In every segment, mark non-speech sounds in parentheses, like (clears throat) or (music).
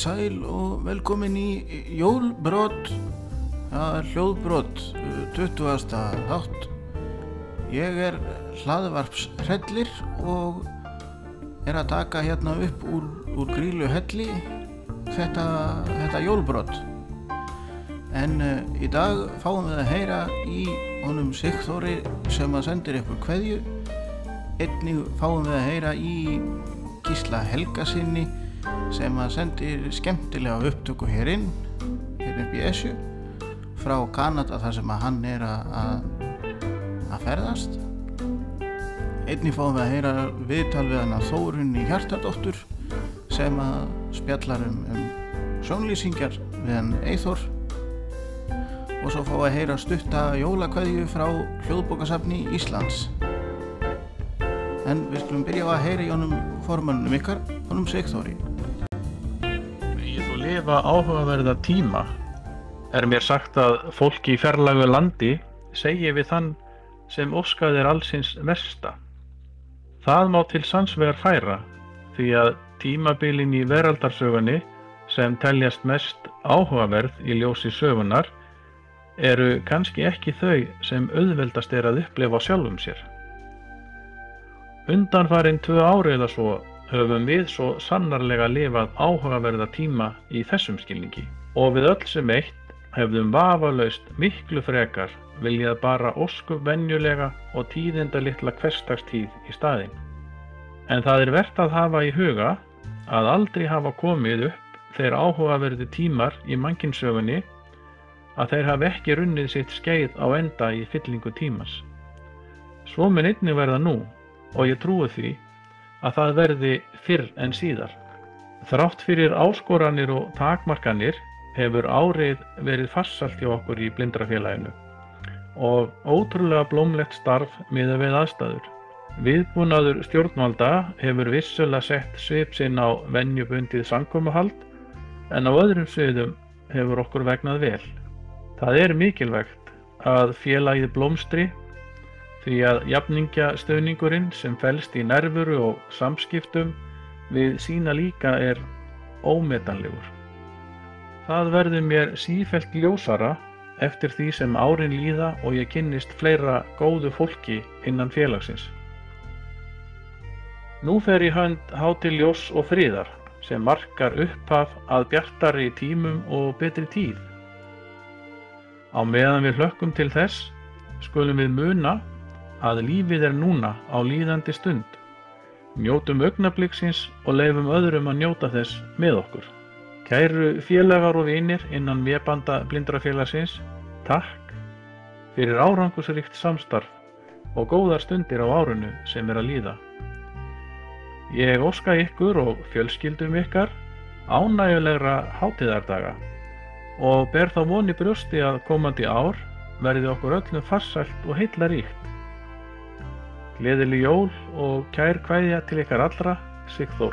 Í sæl og velkomin í er hljóðbrott, 20. þátt. Ég er hlaðvarpshrellir og er að taka hérna upp úr, úr grílu helli þetta, þetta jólbrott. En uh, í dag fáum við að heyra í honum Sigþóri sem að sendir ykkur kveðju. Einnig fáum við að heyra í Gísla Helgasinni sem að sendir skemmtilega upptöku hér inn, hér upp í Esju, frá Kanada þar sem að hann er að, að ferðast. Einnig fáum við að heyra viðtal við hann að Þórunni Hjartadóttur sem að spjallar um, um sjónlýsingar við hann Eithor og svo fáum við að heyra stutta jólakvæðju frá hljóðbókasafni Íslands. En við skulum byrja á að heyra í honum formannum ykkar, honum Sigþóri. Lifa áhugaverða tíma er mér sagt að fólki í fjarlagu landi segi við þann sem óskaðir allsins versta. Það má til sannsvegar færa því að tímabilin í veraldarsögunni sem teljast mest áhugaverð í ljósi sögunar eru kannski ekki þau sem auðveldast er að upplefa sjálfum sér. Undanfarin tvö ári eða svo höfum við svo sannarlega lifað áhugaverða tíma í þessum skilningi og við öll sem eitt hefðum vafalaust miklu frekar viljað bara óskup venjulega og tíðinda litla hverstagstíð í staðin. En það er verðt að hafa í huga að aldrei hafa komið upp þeir áhugaverði tímar í mankinsögunni að þeir hafi ekki runnið sitt skeið á enda í fyllingu tímas. Svo mun einnig verða nú og ég trúi því að það verði fyrr en síðar. Þrátt fyrir áskoranir og takmarkanir hefur árið verið farsalt hjá okkur í blindrafélaginu og ótrúlega blómlegt starf miða við aðstæður. Viðbúnaður stjórnvalda hefur vissulega sett svip sinn á venjubundið sankomuhald en á öðrum sviðum hefur okkur vegnað vel. Það er mikilvægt að félagið blómstri því að jafningjastöðningurinn sem felst í nervuru og samskiptum við sína líka er ómetanlegur. Það verður mér sífelt ljósara eftir því sem árin líða og ég kynnist fleira góðu fólki innan félagsins. Nú fer í hönd hátil ljós og friðar sem markar upphaf að bjartari tímum og betri tíð. Á meðan við hlökkum til þess skulum við muna að lífið er núna á líðandi stund. Njótum augnabliksins og leifum öðrum að njóta þess með okkur. Kæru félagar og vinir innan vébanda blindrafélagsins, takk fyrir árangusrikt samstarf og góðar stundir á árunu sem er að líða. Ég óska ykkur og fjölskyldum ykkar ánægulegra hátíðardaga og ber þá voni brjósti að komandi ár verði okkur öllum farsælt og heilla ríkt. Gleðileg jól og kær kvæðja til ykkar allra, Sigþór.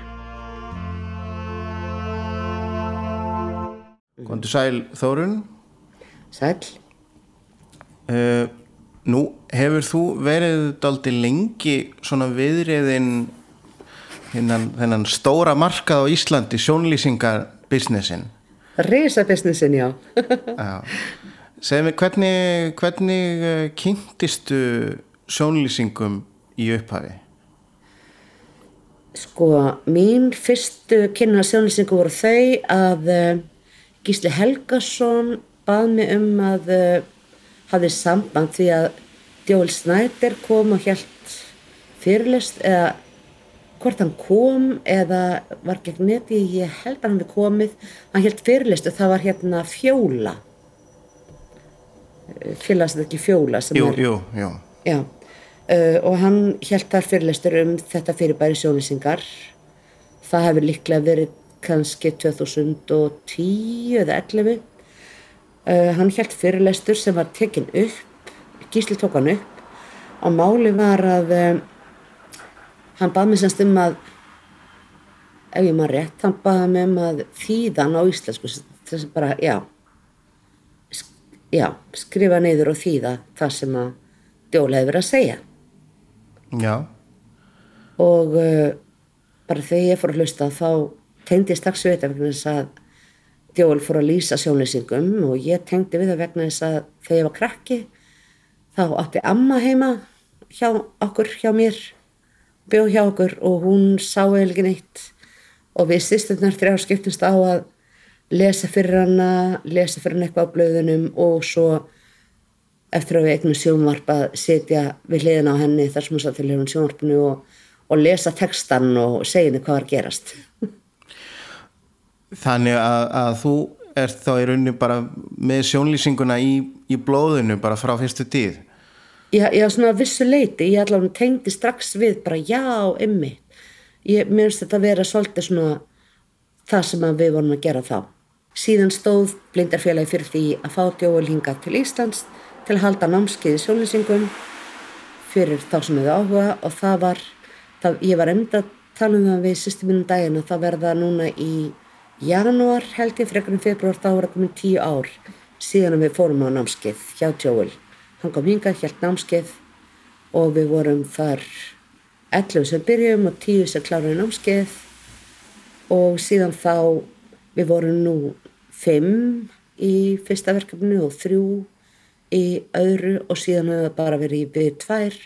Kondur sæl Þórun. Sæl. Uh, nú hefur þú verið daldi lengi svona viðriðin þennan, þennan stóra markað á Íslandi, sjónlýsingarbusinessin. Rísabusinessin, já. (laughs) já. Segð mér, hvernig, hvernig uh, kynntistu sjónlýsingum í upphafi? Sko, mín fyrstu kynna sjónlýsingu voru þau að uh, Gísli Helgason bað mig um að uh, hafði samband því að Djóel Snæder kom og helt fyrirlest eða hvort hann kom eða var gegn neti, ég held að hann hefði komið, hann helt fyrirlest og það var hérna fjóla, félagast ekki fjóla sem jú, er. Jú, jú, Já, uh, og hann held þar fyrirlestur um þetta fyrirbæri sjónlýsingar. Það hefur líklega verið kannski 2010 eða 11. Uh, hann held fyrirlestur sem var tekin upp, gísli tók hann upp og máli var að um, hann bað mér semst um að, ef ég maður rétt, hann baði mig um að þýðan á íslensku, þess að bara, já, sk- já, skrifa niður og þýða það sem að Djóla hefur að segja já, og uh, bara þegar ég fór að hlusta þá tengdi strax við þetta vegna þess að Djóel fór að lýsa sjónlýsingum og ég tengdi við það vegna þess að þegar ég var krakki þá átti amma heima hjá okkur, hjá mér bjóð hjá okkur og hún sá ekki neitt. Og við sýsturnar þrjá skiptumst á að lesa fyrir hana, lesa fyrir hana eitthvað á blöðunum og svo eftir að við eignum sjónvarp að setja við hliðina á henni þar sem hún satt til hérna sjónvarpinu og, og lesa textan og segja henni hvað var gerast. (laughs) Þannig að, að þú ert þá í rauninni bara með sjónlýsinguna í, í blóðinu bara frá fyrstu tíð? Já, já svona vissu leiti, ég allavega tengdi strax við bara já, emmi. Ég minnst þetta að vera svolítið svona það sem við vorum að gera þá. Síðan stóð blindarfélagi fyrir því að fá djóðul hingað til Íslands til að halda námskeiði sjónlýsingum fyrir þá sem hefur áhuga og það var, það, ég var einmitt að tala um það við sýstumínum daginn og það verða núna í janúar held ég, frekarinn februar, þá var það komin tíu ár síðan við fórum á námskeið hjá Joel. Hann kom hingað, hjælt námskeið og við vorum þar 11 sem byrjum og 10 sem kláruði námskeið og síðan þá við vorum nú 5 í fyrsta verkefni og 3 í öðru og síðan hefur það bara verið í byrju tvær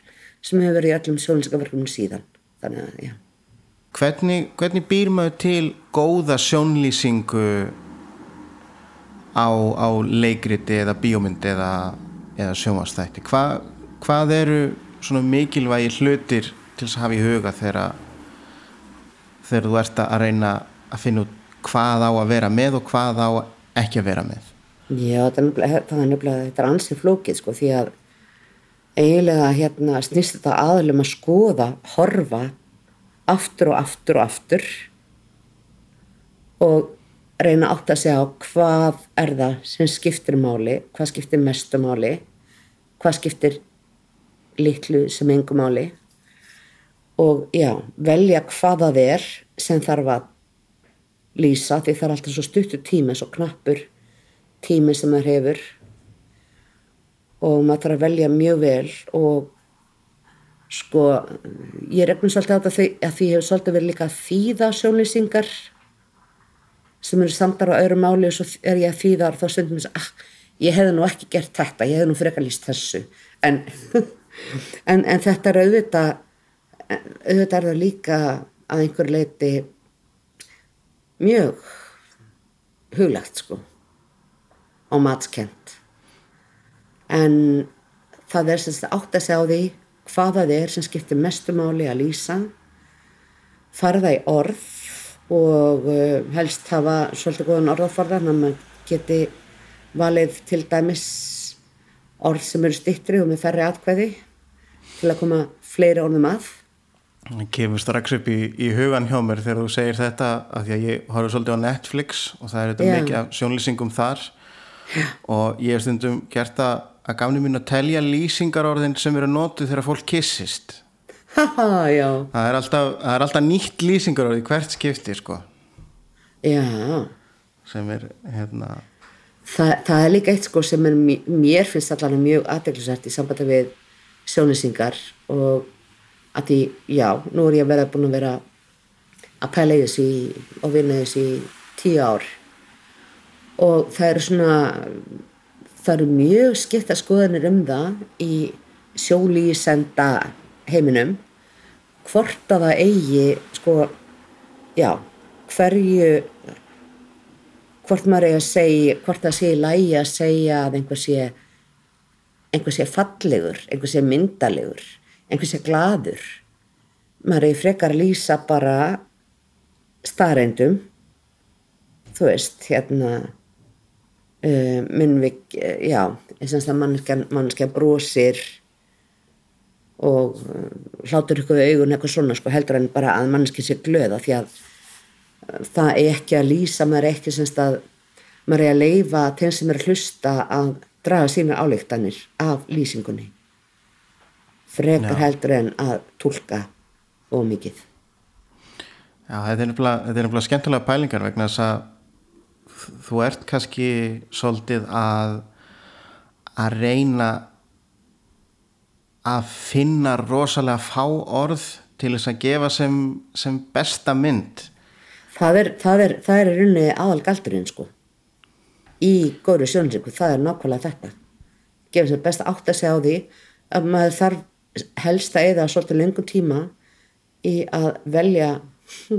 sem hefur verið í öllum sjónlýsingaverkunum síðan. Þannig að, já. Hvernig, hvernig býr maður til góða sjónlýsingu á, á leikriti eða bíómyndi eða, eða sjónvastætti Hva, hvað eru svona mikilvægi hlutir til að hafa í huga þegar þegar þú ert að reyna að finna út hvað á að vera með og hvað á ekki að vera með Já, það er nefnilega, þetta er ansið flókið sko því að eiginlega hérna snýst þetta aðlum að skoða, horfa aftur og aftur og aftur og reyna átt að segja á hvað er það sem skiptir máli, hvað skiptir mestu máli, hvað skiptir litlu sem engu máli og já, velja hvað það er sem þarf að lýsa því það er alltaf svo stuttur tíma, svo knappur tími sem maður hefur. Og maður þarf að velja mjög vel og sko ég efnum svolítið á þetta að því hefur svolítið verið líka þýða sjónlýsingar sem eru samtar á öðru máli og svo er ég að þýða og þá stundum ég að ah, ég hefði nú ekki gert þetta, ég hefði nú frekar líst þessu. En, (laughs) en, en þetta er auðvitað auðvitað er það líka að einhver leiti mjög huglegt sko á matskent en það er semst átt að segja á því hvað það er sem skiptir mestumáli að lýsa farða í orð og uh, helst hafa svolítið góðan orðaforða þannig að maður geti valið til dæmis orð sem eru stittri og með ferri atkvæði til að koma fleiri orðum að. Það kemur strax upp í, í hugan hjá mér þegar þú segir þetta að að ég horfður svolítið á Netflix og það er þetta mikið af sjónlýsingum þar og ég hef stundum gert að, að gafni mín að telja lýsingarorðin sem eru nótið þegar fólk kissist (laughs) það er alltaf, það er alltaf nýtt lýsingarorði hvert skipti sko. Já. Sem er hérna Þa, það er líka eitt sko sem er, mér finnst allavega mjög aðdeglisvært í sambandi við sjónlýsingar og að því, já, nú er ég að vera búin að vera að pæla í þessu og vinna þessu í tíu ár og það eru svona það eru mjög skipta skoðanir um það í sjólísenda heiminum hvort að það eigi sko já, hverju hvort maður eigi að segja hvort það sé í lægi að segja að einhver sé einhver sé fallegur, einhver sé myndalegur einhver sé gladur maður eigi frekar að lýsa bara starrendum þú veist, hérna uh, eh, minnvik, uh, já eins og mannskja brosir og uh, hlátur ykkur við augun eitthvað svona sko, heldur en bara að mannskja sé glöða því að það er ekki að lýsa maður er ekki semst að maður er að leifa þess sem er að hlusta að draga sína álíktanir af lýsingunni frekar Já. heldur en að tólka ómikið Já, þetta er nefnilega skemmtilega pælingar vegna þess að þú ert kannski svolítið að að reyna að finna rosalega fá orð til þess að gefa sem, sem besta mynd. Það er, það er, það er í rauninni aðal galdurinn sko í góðri sjónlýsingu, það er nákvæmlega þetta. Gefur sér best að átta sig á því að maður þarf helst að eða svolítið lengum tíma í að velja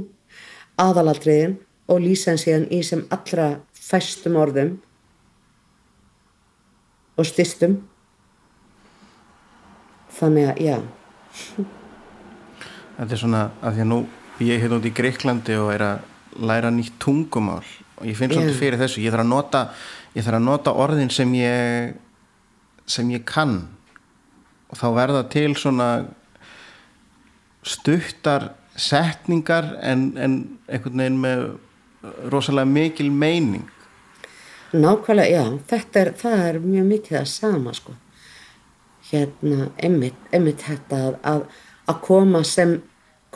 (laughs) aðalatriðin og lýsa hann síðan í sem allra fæstum orðum og styrstum þannig að já. Þetta er svona að því að nú ég er hérna út í Greiklandi og er að læra nýtt tungumál. Og ég finn svolítið fyrir þessu. Ég þarf að nota, ég þarf að nota orðin sem ég sem ég kann. Og þá verða til svona stuttar setningar en, en einhvern veginn með rosalega mikil meining Nákvæmlega, já, þetta er, það er mjög mikið það sama, sko. Hérna, einmitt, einmitt þetta að, að, að koma sem,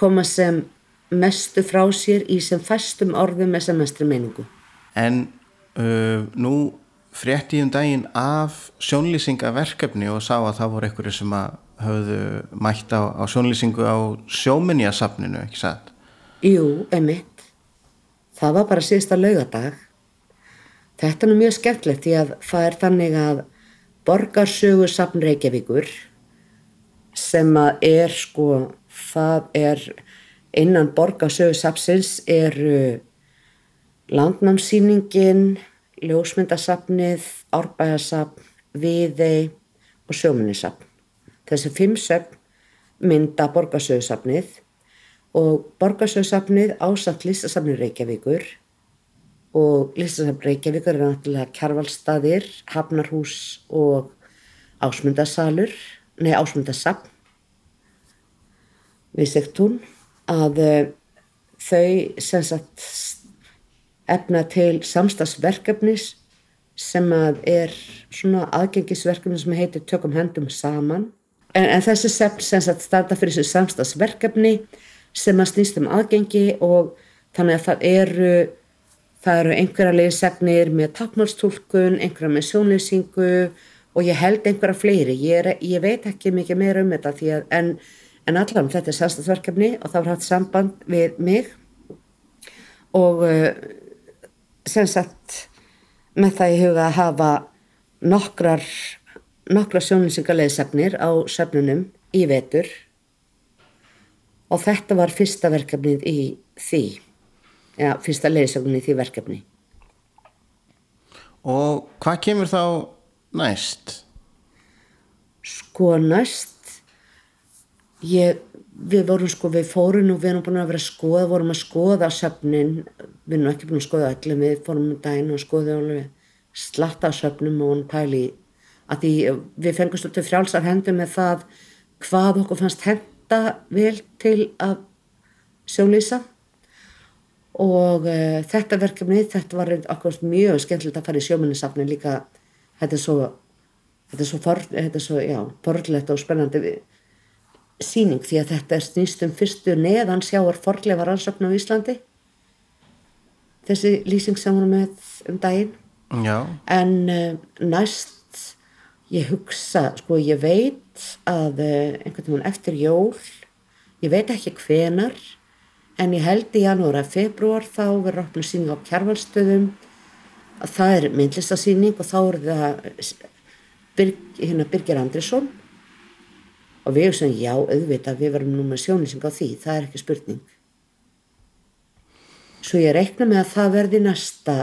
koma sem mestu frá sér í sem fæstum orðum með sem mestri meiningu. en uh, nú frétti ég um daginn af sjónlýsingaverkefni og sá að það voru einhverju sem að höfðu mætt á, á sjónlýsingu á sjóminjasafninu, ekki satt? Jú, einmitt. Það var bara síðasta laugadag. Þetta er nú mjög skemmtilegt því að það er þannig að borgarsögu safn Reykjavíkur sem að er sko, það er innan borgarsögu safnsins eru landnámsýningin, ljósmyndasafnið, árbæðasafn, viðei og sjóminnisafn. Þessi fimm söfn mynda borgarsögusafnið og borgarsögusafnið ásatt listasafnið Reykjavíkur og listasafn Reykjavíkur er náttúrulega kjarvalstaðir, hafnarhús og ásmundasalur, nei ásmundasafn við sektún að eh, þau sem sagt efna til samstagsverkefnis sem að er svona aðgengisverkefni sem heitir Tökum hendum saman. En, en þessi sefn sem sagt starta fyrir þessu samstagsverkefni sem að snýst um aðgengi og þannig að það eru, það eru einhverja leiðsegnir með takmálstúlkun, einhverja með sjónlýsingu og ég held einhverja fleiri. Ég, er, ég veit ekki mikið meira um þetta því að en, en allan þetta er samstagsverkefni og það var haft samband við mig og uh, sem sagt með það í huga að hafa nokkrar nokkrar sjónlýsingarleiðsagnir á söfnunum í vetur og þetta var fyrsta verkefnið í því. Já, fyrsta leiðsagnin í því verkefni. Og hvað kemur þá næst? sko næst ég, við vorum sko við fórum og við erum búin að vera að skoða vorum að skoða söfnin. Við erum ekki búin að skoða öllum við fórum um daginn og alveg slatta söfnum og hann pæli að því við fengum svolítið frjálsar hendur með það hvað okkur fannst henda vel til að sjónlýsa og uh, þetta verkefni þetta var okkur mjög skemmtilegt að fara í sjóminnisafni líka. Þetta er svo þetta er svo, for, þetta er svo já, forðlegt og spennandi sýning því að þetta er snýst um fyrstu neðan sjáar forðlefa rannsókn á Íslandi. Þessi lýsing sem hún með um daginn. Já, en uh, næst ég hugsa, sko ég veit að uh, einhvern veginn eftir jól ég veit ekki hvenar en ég held í janúar að februar þá verður opnum sýning á kjærvalstöðum að það er myndlistasýning og þá er það Birg, hérna Birgir Andrisson og við erum sem já, auðvitað við verum nú með sjónlýsing á því, það er ekki spurning. Svo ég reikna með að það verði næsta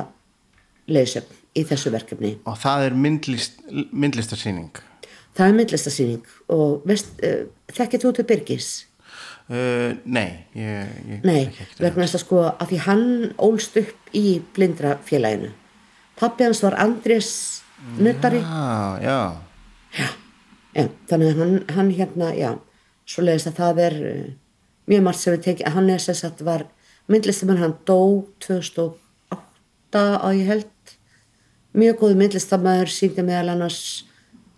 leysögn í þessu verkefni. Og það er myndlist, myndlistarsýning. það er myndlistasýning og veist, uh, þekkið þú til Birgis? Uh, nei, ég, ég Nei, vegna þess að sko að því hann ólst upp í blindra félaginu pappi hans var Andrés nuttari Já, já, Já, þannig að hann, hann hérna, já, svo leiðist að það er uh, mjög margt sem við tekið, hann er sem sagt var myndlistamann, hann dó 2008 á ég held, mjög góðu myndlistamæður, síndi meðal annars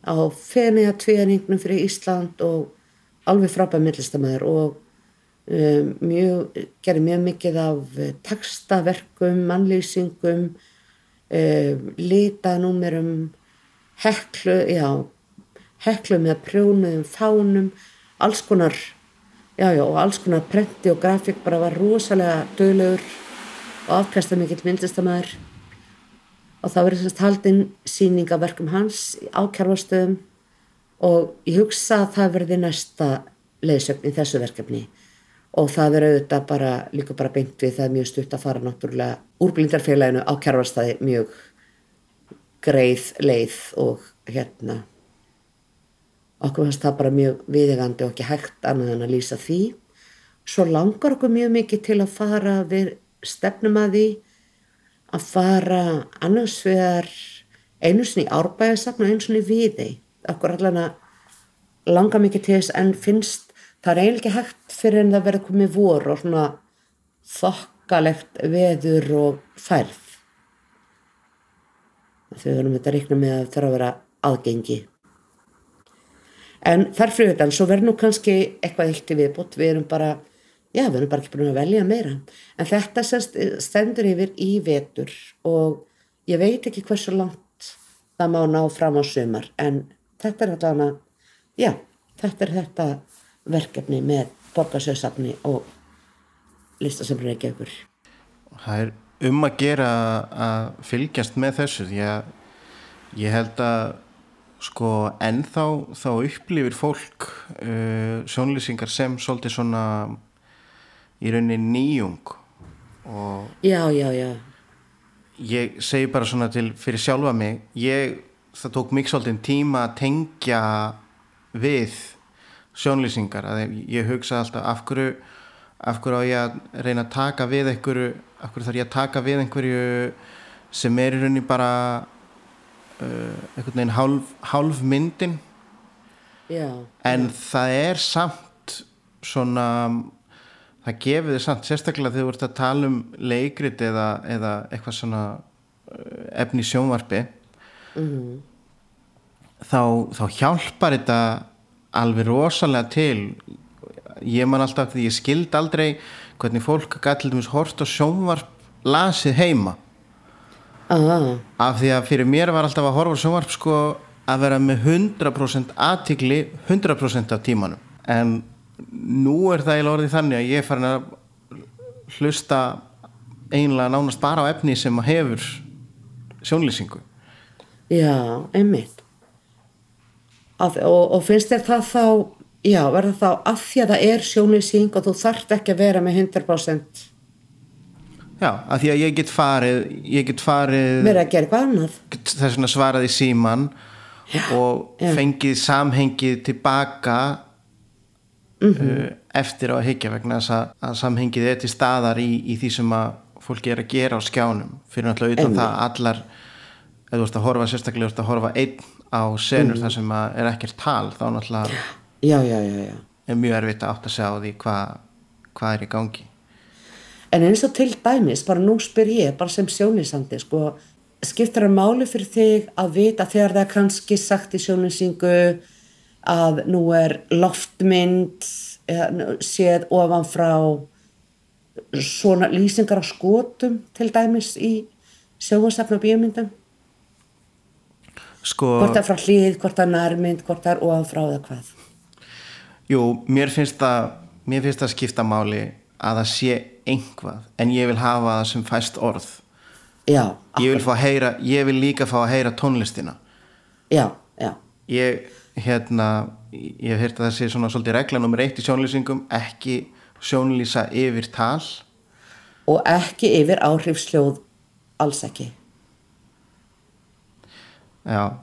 á fenniða tvíðaningnum fyrir Ísland og alveg frábæð myndlistamæður og um, mjög, gerði mjög mikið af uh, textaverkum, mannlýsingum, um, litanúmerum, heklu, já, heklu með prjónuðum fánum, alls konar, já, já, og alls konar prenti og grafík bara var rosalega döglegur og afkasta mikill myndlistamæður og það verður semst haldinn síning af verkum hans á kjárvarstöðum og ég hugsa að það verði næsta leiðsögn í þessu verkefni. Og það er auðvitað bara líka bara beint við það er mjög stutt að fara náttúrulega úr blindarfélaginu á kjárvarstæði mjög greið leið og hérna okkur fannst það bara mjög viðegandi og ekki hægt annað en að lýsa því. Svo langar okkur mjög mikið til að fara við stefnum að því að fara annars vegar einu sinni árbæðisafn og einu sinni við þeim okkur allan að langa mikið til þess en finnst það er eiginlega ekki hægt fyrir en það verður komið vor og svona þokkalegt veður og færð. Þau verðum þetta reikna með að það þarf að vera aðgengi. En þar fyrir þetta svo verður nú kannski eitthvað eitt í viðbútt við erum bara, já við erum bara ekki búin að velja meira. En þetta stendur yfir í vetur og ég veit ekki hversu langt það má ná fram á sumar. En þetta er allavega, já, þetta er þetta verkefni með borgarsjóðsafni og listasöfnir ekki ykkur. Það er um að gera að fylgjast með þessu. Því að ég held að sko ennþá þá upplifir fólk uh, sjónlýsingar sem svolítið svona í rauninni nýjung og já, já, já. ég segi bara svona til fyrir sjálfa mig ég það tók mikið svolítið tíma að tengja við sjónlýsingar að ég hugsa alltaf af hverju, af hverju á ég að reyna að taka við einhverju af hverju þarf ég að taka við einhverju sem er í rauninni bara uh, einhvern veginn hálf, hálf myndin. Já, en það er samt svona það gefur þið samt sérstaklega þegar þú ert að tala um leikrit eða, eða eitthvað svona uh, efni sjónvarpi mm þá, þá hjálpar þetta alveg rosalega til. Ég man alltaf því ég skild aldrei hvernig fólk gæti til dæmis hort og sjónvarp lasið heima. Ah, af því að fyrir mér var alltaf að horfa sjónvarp sko að vera með 100% aðtikli 100% af tímanum. En nú er það í lorði þannig að ég er farin að hlusta einlega nánast bara á efni sem hefur sjónlýsingu. Já, einmitt. Að, og, og finnst þér það þá já, verður þá að því að það er sjónlýsing og þú þarft ekki að vera með 100% Já, af því að ég get farið ég get farið verið að gera eitthvað annað. Þess vegna svaraði síman og já. fengið samhengið tilbaka uh, eftir á að higgja vegna þess að, að samhengið er til staðar í, í því sem að fólki er að gera á skjánum. Fyrir náttúrulega utan Einmitt. það allar ef þú ert að horfa sérstaklega ert að horfa einn á senur þar sem að er ekkert tal þá náttúrulega já, já, já, er mjög erfitt að átta sig á því hvað hva er í gangi. En eins og til dæmis, bara nú spyr ég, bara sem sjónlýsandi, sko, skiptir það máli fyrir þig að vita þegar það er kannski sagt í sjónlýsingu að nú er loftmynd, eða, séð ofan frá svona lýsingar á skotum til dæmis í sjónvarsafn og bíómyndum? sko, Hvort er frá hlýð, hvort er nærmynd, hvort er ofan frá eða hvað? jú, mér finnst það mér finnst það skipta máli að það sé einhvað en ég vil hafa það sem fæst orð Já, ég vil, heyra, ég vil líka fá að heyra tónlistina já, já, ég hérna ég hef heyrt að það sé svona svolítið regla nummer eitt í sjónlýsingum ekki sjónlýsa yfir tal og ekki yfir áhrifsljóð alls ekki. já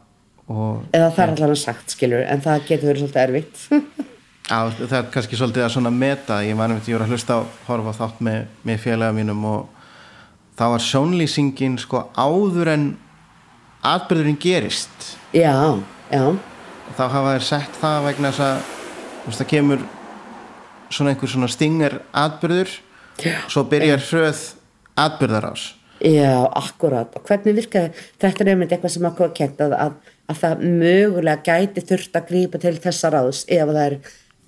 og Eða það er allavega sagt, skilur, en það getur verið svolítið erfitt. (laughs) á, það er kannski svolítið að svona meta ég var nefnt, ég voru að hlusta á horfa þátt með, með félaga mínum og þá var sjónlýsingin sko áður en atbyrðurinn gerist já, já, þá hafa þær sett það vegna þess að það kemur svona einhver svona stinger atbyrður Já. svo byrjar hröð atbyrðarás já, akkurat. Og hvernig virkaði, þetta er einmitt eitthvað sem okkur var kent að, að, að það mögulega gæti þurft að grípa til þessa ráðs ef það er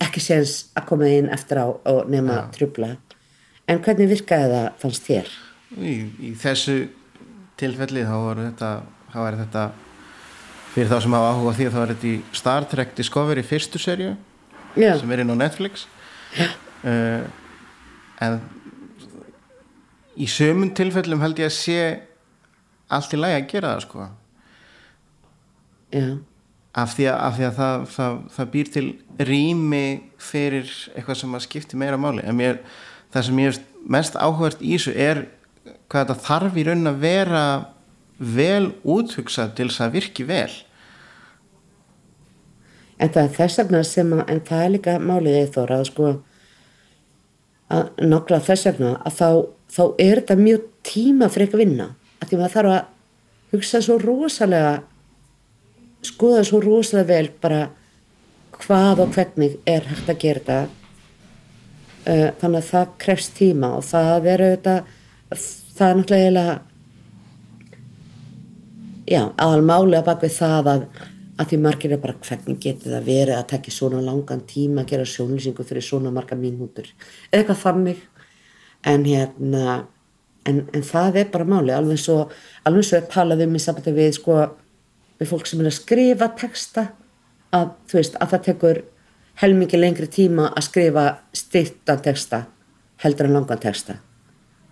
ekki séns að koma inn eftir á og nema trubla. En hvernig virkaði það fannst þér? í, í þessu tilfelli þá var þetta, þá er þetta fyrir þá sem hafa áhuga því þá er þetta í Star Trek Discovery fyrstu serju Já, sem er inn á Netflix. Uh, en í sömum tilfellum held ég að sé allt í lagi að gera það sko. Já, af því að, af því að það, það, það býr til rými fyrir eitthvað sem að skipti meira máli. En mér, það sem ég er mest áhugast í þessu er hvað þetta þarf í raun að vera vel úthugsað til þess að virki vel en það er þess vegna sem að, en það er líka málið eða þóra að sko að nokkla þess vegna að þá, þá er þetta mjög tíma fyrir ekki að vinna. Að því maður þarf að hugsa svo rosalega skoða svo rosalega vel bara hvað og hvernig er hægt að gera þetta. Uh, þannig að það krefst tíma og það er auðvitað það er náttúrulega já, aðalmáli að baka við það að, að því margir er bara hvernig getur það verið að tekja svona langan tíma að gera sjónlýsingu fyrir svona marga mínútur? Eða eitthvað þannig. En hérna en, en það er bara máli alveg svo, alveg svo er talað um í sambandi við sko við fólk sem er að skrifa texta að þú veist að það tekur helmingi lengri tíma að skrifa styrtan texta heldur en langan texta.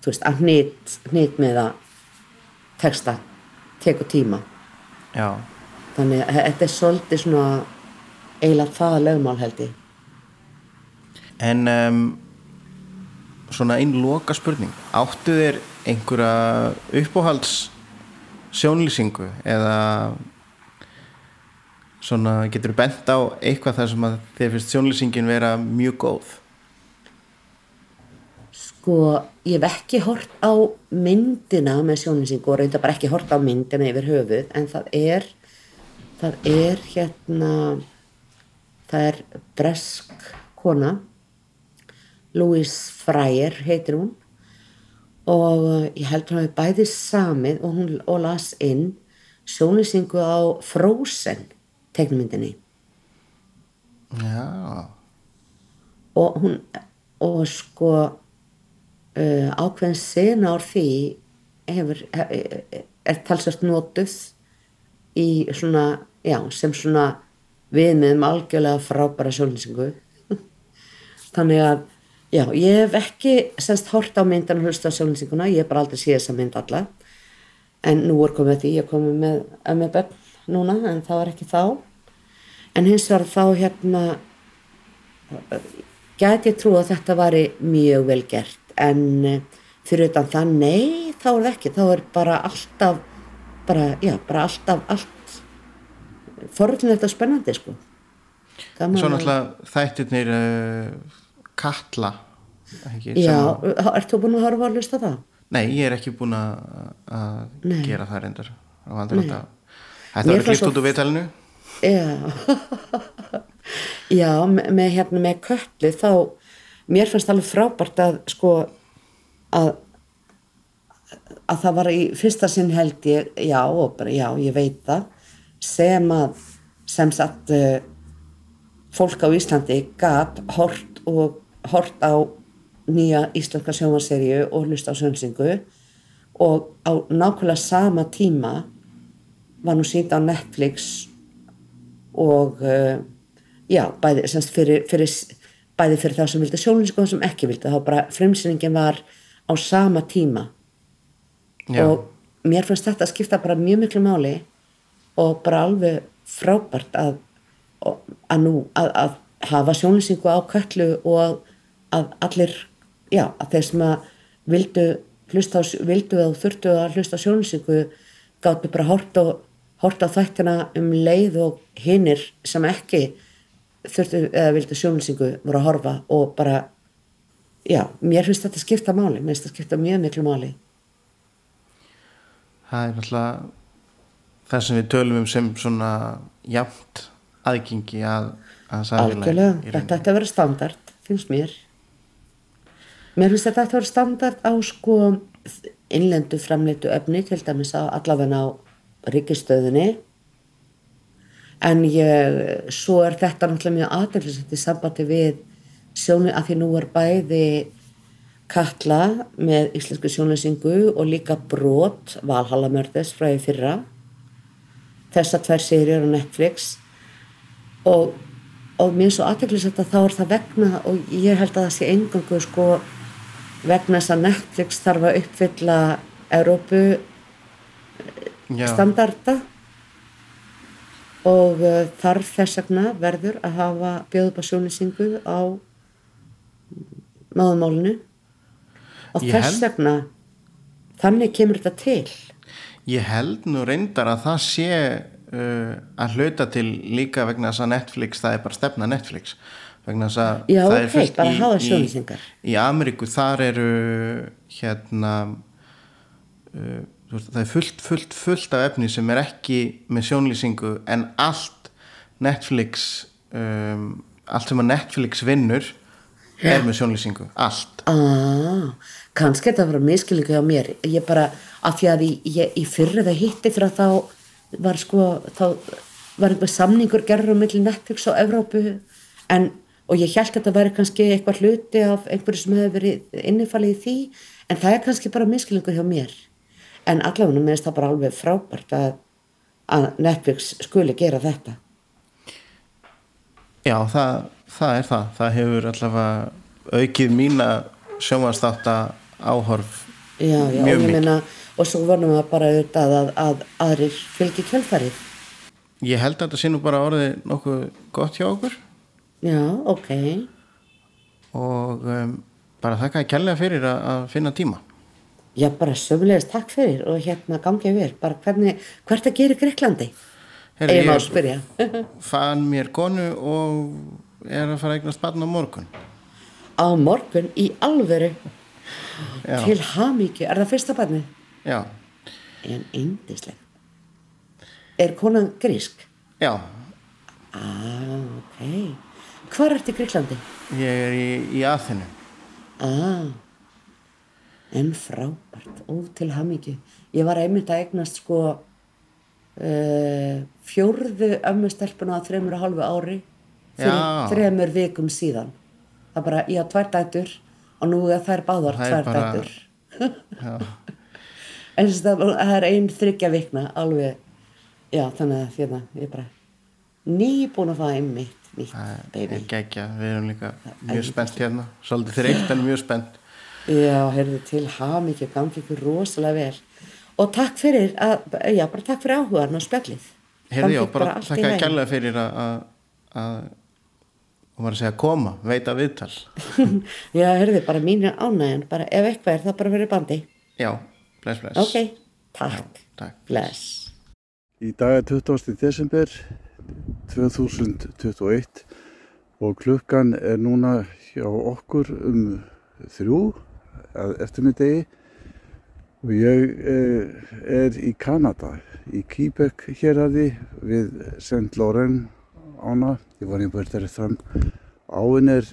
Þú veist að hnýtt með að texta tekur tíma. Já, þannig að þetta er svolítið svona eiginlega það lögmál held ég. En um, svona einn loka spurning áttu þér einhverja uppáhalds sjónlýsingu eða svona getur bent á eitthvað þar sem að þér finnst sjónlýsingin vera mjög góð? Sko, ég hef ekki hort á myndina með sjónlýsingu og reynda bara ekki hort á myndina yfir höfuð en það er það er hérna það er bresk kona Louise Fryer heitir hún. Og uh, ég held hún hafi bæði samið og hún og las inn sjónlýsingu á Frozen tegnmyndinni já, og hún og sko uh, ákveðin sena ár því hefur er, er talsvært notuð í svona, já, sem svona viðmiðum algjörlega frábæra sjónlýsingu. Þannig að já, ég hef ekki semst hort á myndan og hlusta á sjónlýsinguna ég hef bara aldrei séð þessa mynd alla. En nú er komið því, ég er komið með bönn núna, en það var ekki þá. En hins vegar þá hérna gæti ég trú að þetta væri mjög vel gert. En eh, fyrir utan það, nei, þá er það ekki. Þá er bara alltaf bara, já, bara alltaf allt forðunlega og spennandi sko. Gaman svo náttúrulega þættirnir uh, Katla ekki, Já, sem, ert þú búin að horfa að hlusta það? nei, ég er ekki búin að gera það reyndar. Þetta var klipt út úr viðtalinu. Já, (laughs) já með, með, hérna, með köllu þá, mér fannst alveg frábært að sko að, að það var í fyrsta sinn held ég, já, og bara, já, ég veit það, sem að, sem sagt, uh, fólk á Íslandi gat hort og hort á nýja íslenska sjónvarserju og hlust á sönsingu og á nákvæmlega sama tíma var nú sínd á Netflix og uh, já, bæði, semst fyrir, fyrir, bæði fyrir það sem vildi sjónlýsingu og það sem ekki vildi, þá bara fremsýningin var á sama tíma. Já. og mér finnst þetta að skipta bara mjög miklu máli og bara alveg frábært að, að nú að, að hafa sjónlýsingu á köllu og að allir já, að þeir sem að vildu hlusta á, vildu eða þurftu að hlusta á sjónlýsingu gáttu bara hort á, hort á þættina um leið og hinnir sem ekki þurftu eða vildu sjónlýsingu voru að horfa og bara já, mér finnst þetta skipta máli. Mér finnst þetta skipta mjög miklu máli. Það er náttúrulega það sem við tölum um sem svona jafnt aðgengi að, að Algjörlega, þetta ætti að vera standard, finnst mér. Mér finnst þetta ætti að vera standard á sko innlendu framleitu efni, til dæmis á allavega á ríkistöðinni. En ég, svo er þetta náttúrulega mjög aðeinslega í sambandi við sjónu, að því nú er bæði Katla með íslensku sjónlýsingu og líka Brot, Valhalla Mördes frá í fyrra. Þessar tvær serjur á Netflix. Og, og mér er svo aðteklisett að þá er það vegna og ég held að það sé engangu sko vegna þess að Netflix þarf að uppfylla Európu Já, standarda. Og uh, þarf þess vegna verður að hafa bjóðupa sjónlýsingu á máðumálinu og þess vegna þannig kemur þetta til ég held nú reyndar að það sé uh, að hluta til líka vegna þess að Netflix, það er bara stefna Netflix. Vegna þess að Já, það ok, er fullt bara í, hafa í, sjónlýsingar. í Ameríku þar eru hérna uh, það er fullt, fullt, fullt af efni sem er ekki með sjónlýsingu en allt Netflix um, allt sem að Netflix vinnur er með sjónlýsingu, allt. Ah, kannski þetta var miskilíku hjá mér. Ég bara, af því að ég, í fyrra það hitti fyrir að þá var sko, þá var einhver samningur gerður á milli Netflix á Evrópu en, og ég held að þetta væri kannski eitthvað hluti af einhverju sem hefur verið innifalið í því en það er kannski bara miskilíkur hjá mér en allavega mér finnst það bara alveg frábært að, að Netflix skuli gera þetta Já, það, það er það. Það hefur allavega aukið mína sjónvarstátta áhorf já, já, mjög mikið. Og svo vonum við bara auðvitað að, að aðrir fylgi kjölfarið Ég held að þetta sé nú bara orðið nokkuð gott hjá okkur já, ok og um, bara þakka ég kærlega fyrir að, að finna tíma. Já, bara sömulegist takk fyrir og hérna gangið við, bara hvernig, hvert að gera Greiklandi? Heyrðu, Ég má spyrja. (laughs) Fann mér konu og er að fara að eignast barn á morgun. Á morgun í alvöru Já, til hamíkju, er það fyrsta barni? Já, En eindisleg. Er konan grísk? já. Ah, ok. Hvar ertu í Greiklandi? Ég er í, í aðþinu. Ah, en frábært, ó til hamíkju. Ég var einmitt að eignast sko uh, fjórðu ömmu stelpuna á þreymur og hálfu ári þreymur vikum síðan. Það bara, ég á tvær dætur og nú er þær báðar tvær bara- dætur. Já, (laughs) En þess að það er ein þryggja vikna alveg, já þannig að hérna, ég er bara nýbúin að fá einmitt nýtt það baby. geggja. Við erum líka mjög spennt hérna. Svolítið þreytt en mjög spennt. Já, heyrðu til hamingju, gangi ykkur rosalega vel. Og takk fyrir að, já, bara takk fyrir áhugaðan og spjallið. Heyrði, já, bara ég lagi. kærlega fyrir að, að, að og að segja koma, veita viðtal. (laughs) Já, heyrðu, bara mín er ánægjan, bara ef eitthvað er það bara verið bandi. Já, bless, bless. Ok, takk. Takk. Bless. Í dag er 20. desember 2021 og klukkan er núna hjá okkur um þrjú að eftirmiðdegi og ég eh, er í Kanada, í Quebec héraði við St. Laurent ána. Ég var einhver þar fram. Áin er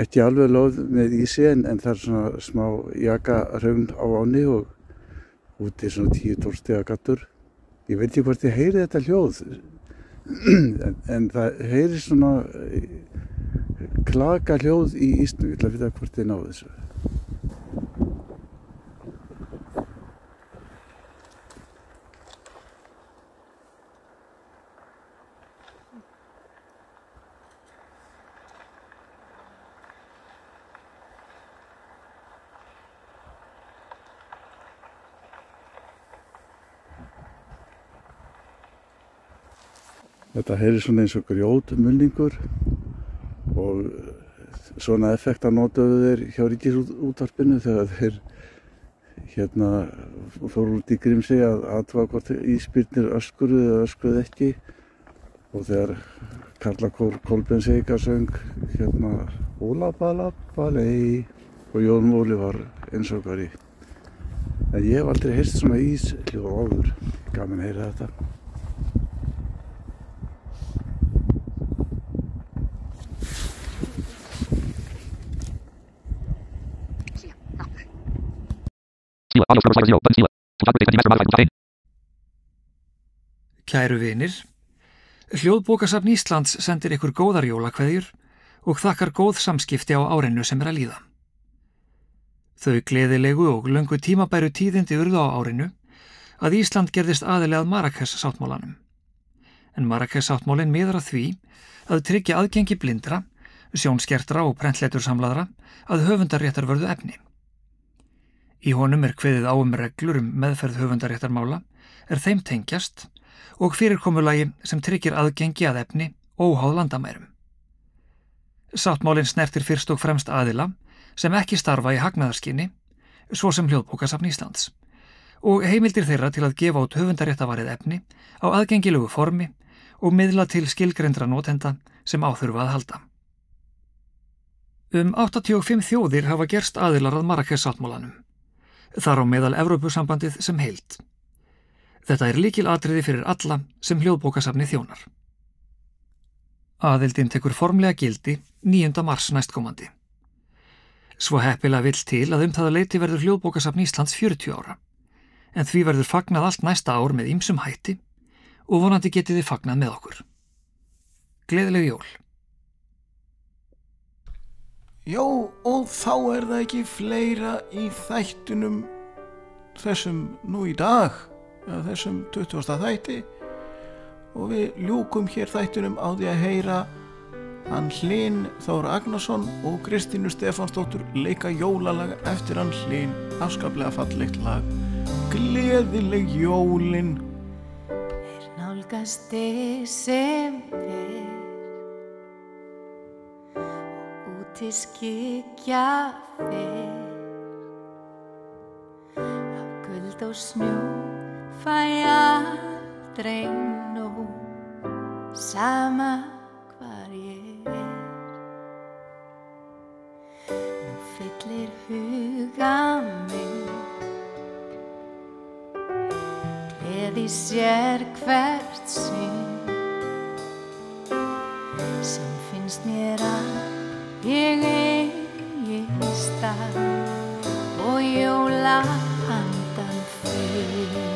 ekki alveg loð með ísi en, en það er svona smá jakarögn á áni og úti er svona 10-12 stiga gattur. Ég veit ekki hvort ég heyri þetta hljóð (clears throat) en, en það heyri svona eh, klaka hljóð í ísnu. Ég ætla að vita hvort ég náðu þessu. Þetta heyri svona eins og grjótmulningur og svona effekta notaðu þeir hjá ríkisútvarpinu þegar þeir hérna fóru út í grimsi að atva hvort íspyrnir öskuruð eða öskuruð ekki. Og þegar Karla Kól Kolbensíka söng hérna Úlabalabbalei og Jón Múli var einsokari en ég hef aldrei heyrst svona ís hljóð áður. Gaman að heyra þetta Kæru vinir, Hljóðbókasafn Íslands sendir ykkur góðar jólakveðjur og þakkar góð samskipti á árinu sem er að líða. Þau gleðilegu og löngu tímabæru tíðindi urðu á árinu að Ísland gerðist aðilega að Marrakesh sáttmálanum. En Marrakesh sáttmálin miðar að því að tryggja aðgengi blindra sjónskertra og prentleitur samlaðra að höfundaréttar vörðu efni. Í honum er hveðið áum reglur um meðferð höfundaréttarmála, er þeim tengjast og fyrirkomulagi sem tryggir aðgengi að efni óháð landamærum. Sáttmálinn snertir fyrst og fremst aðila sem ekki starfa í hagnaðarskinni, svo sem hljóðbókasafn Íslands, og heimildir þeirra til að gefa át höfundaréttavarið efni á aðgengilegu formi og miðla til skilgrendra notenda sem áþurfa að halda. Um 85 þjóðir hafa gerst aðilar að Marrakes sáttmálanum, þar á meðal Evrópusambandið sem heilt. Þetta er líkil atriði fyrir alla sem hljóðbókasafni þjónar. Aðildin tekur formlega gildi 9. mars næstkomandi. Svo heppilega vill til að um það að leiti verður hljóðbókasafn Íslands 40 ára, en því verður fagnað allt næsta ár með ýmsum hætti og vonandi getið þið fagnað með okkur. Gleðileg jól! Já, og þá er það ekki fleira í þættunum þessum nú í dag, þessum 20. þætti. Og við ljúkum hér þættunum á því að heyra hann Hlinn Þóra Agnarsson og Kristínu Stefansdóttur leika jólalaga eftir hann Hlinn afskaplega fallegt lag. Gleðileg jólin. Er nálgast desember Skikja fer Af guld og snjó fæ aldrei nóg. Sama hvar ég er. Nú fyllir huga mig Gleði sér hvert sinn. Sem finnst mér að ég eigi stað og jóla handan fyrr.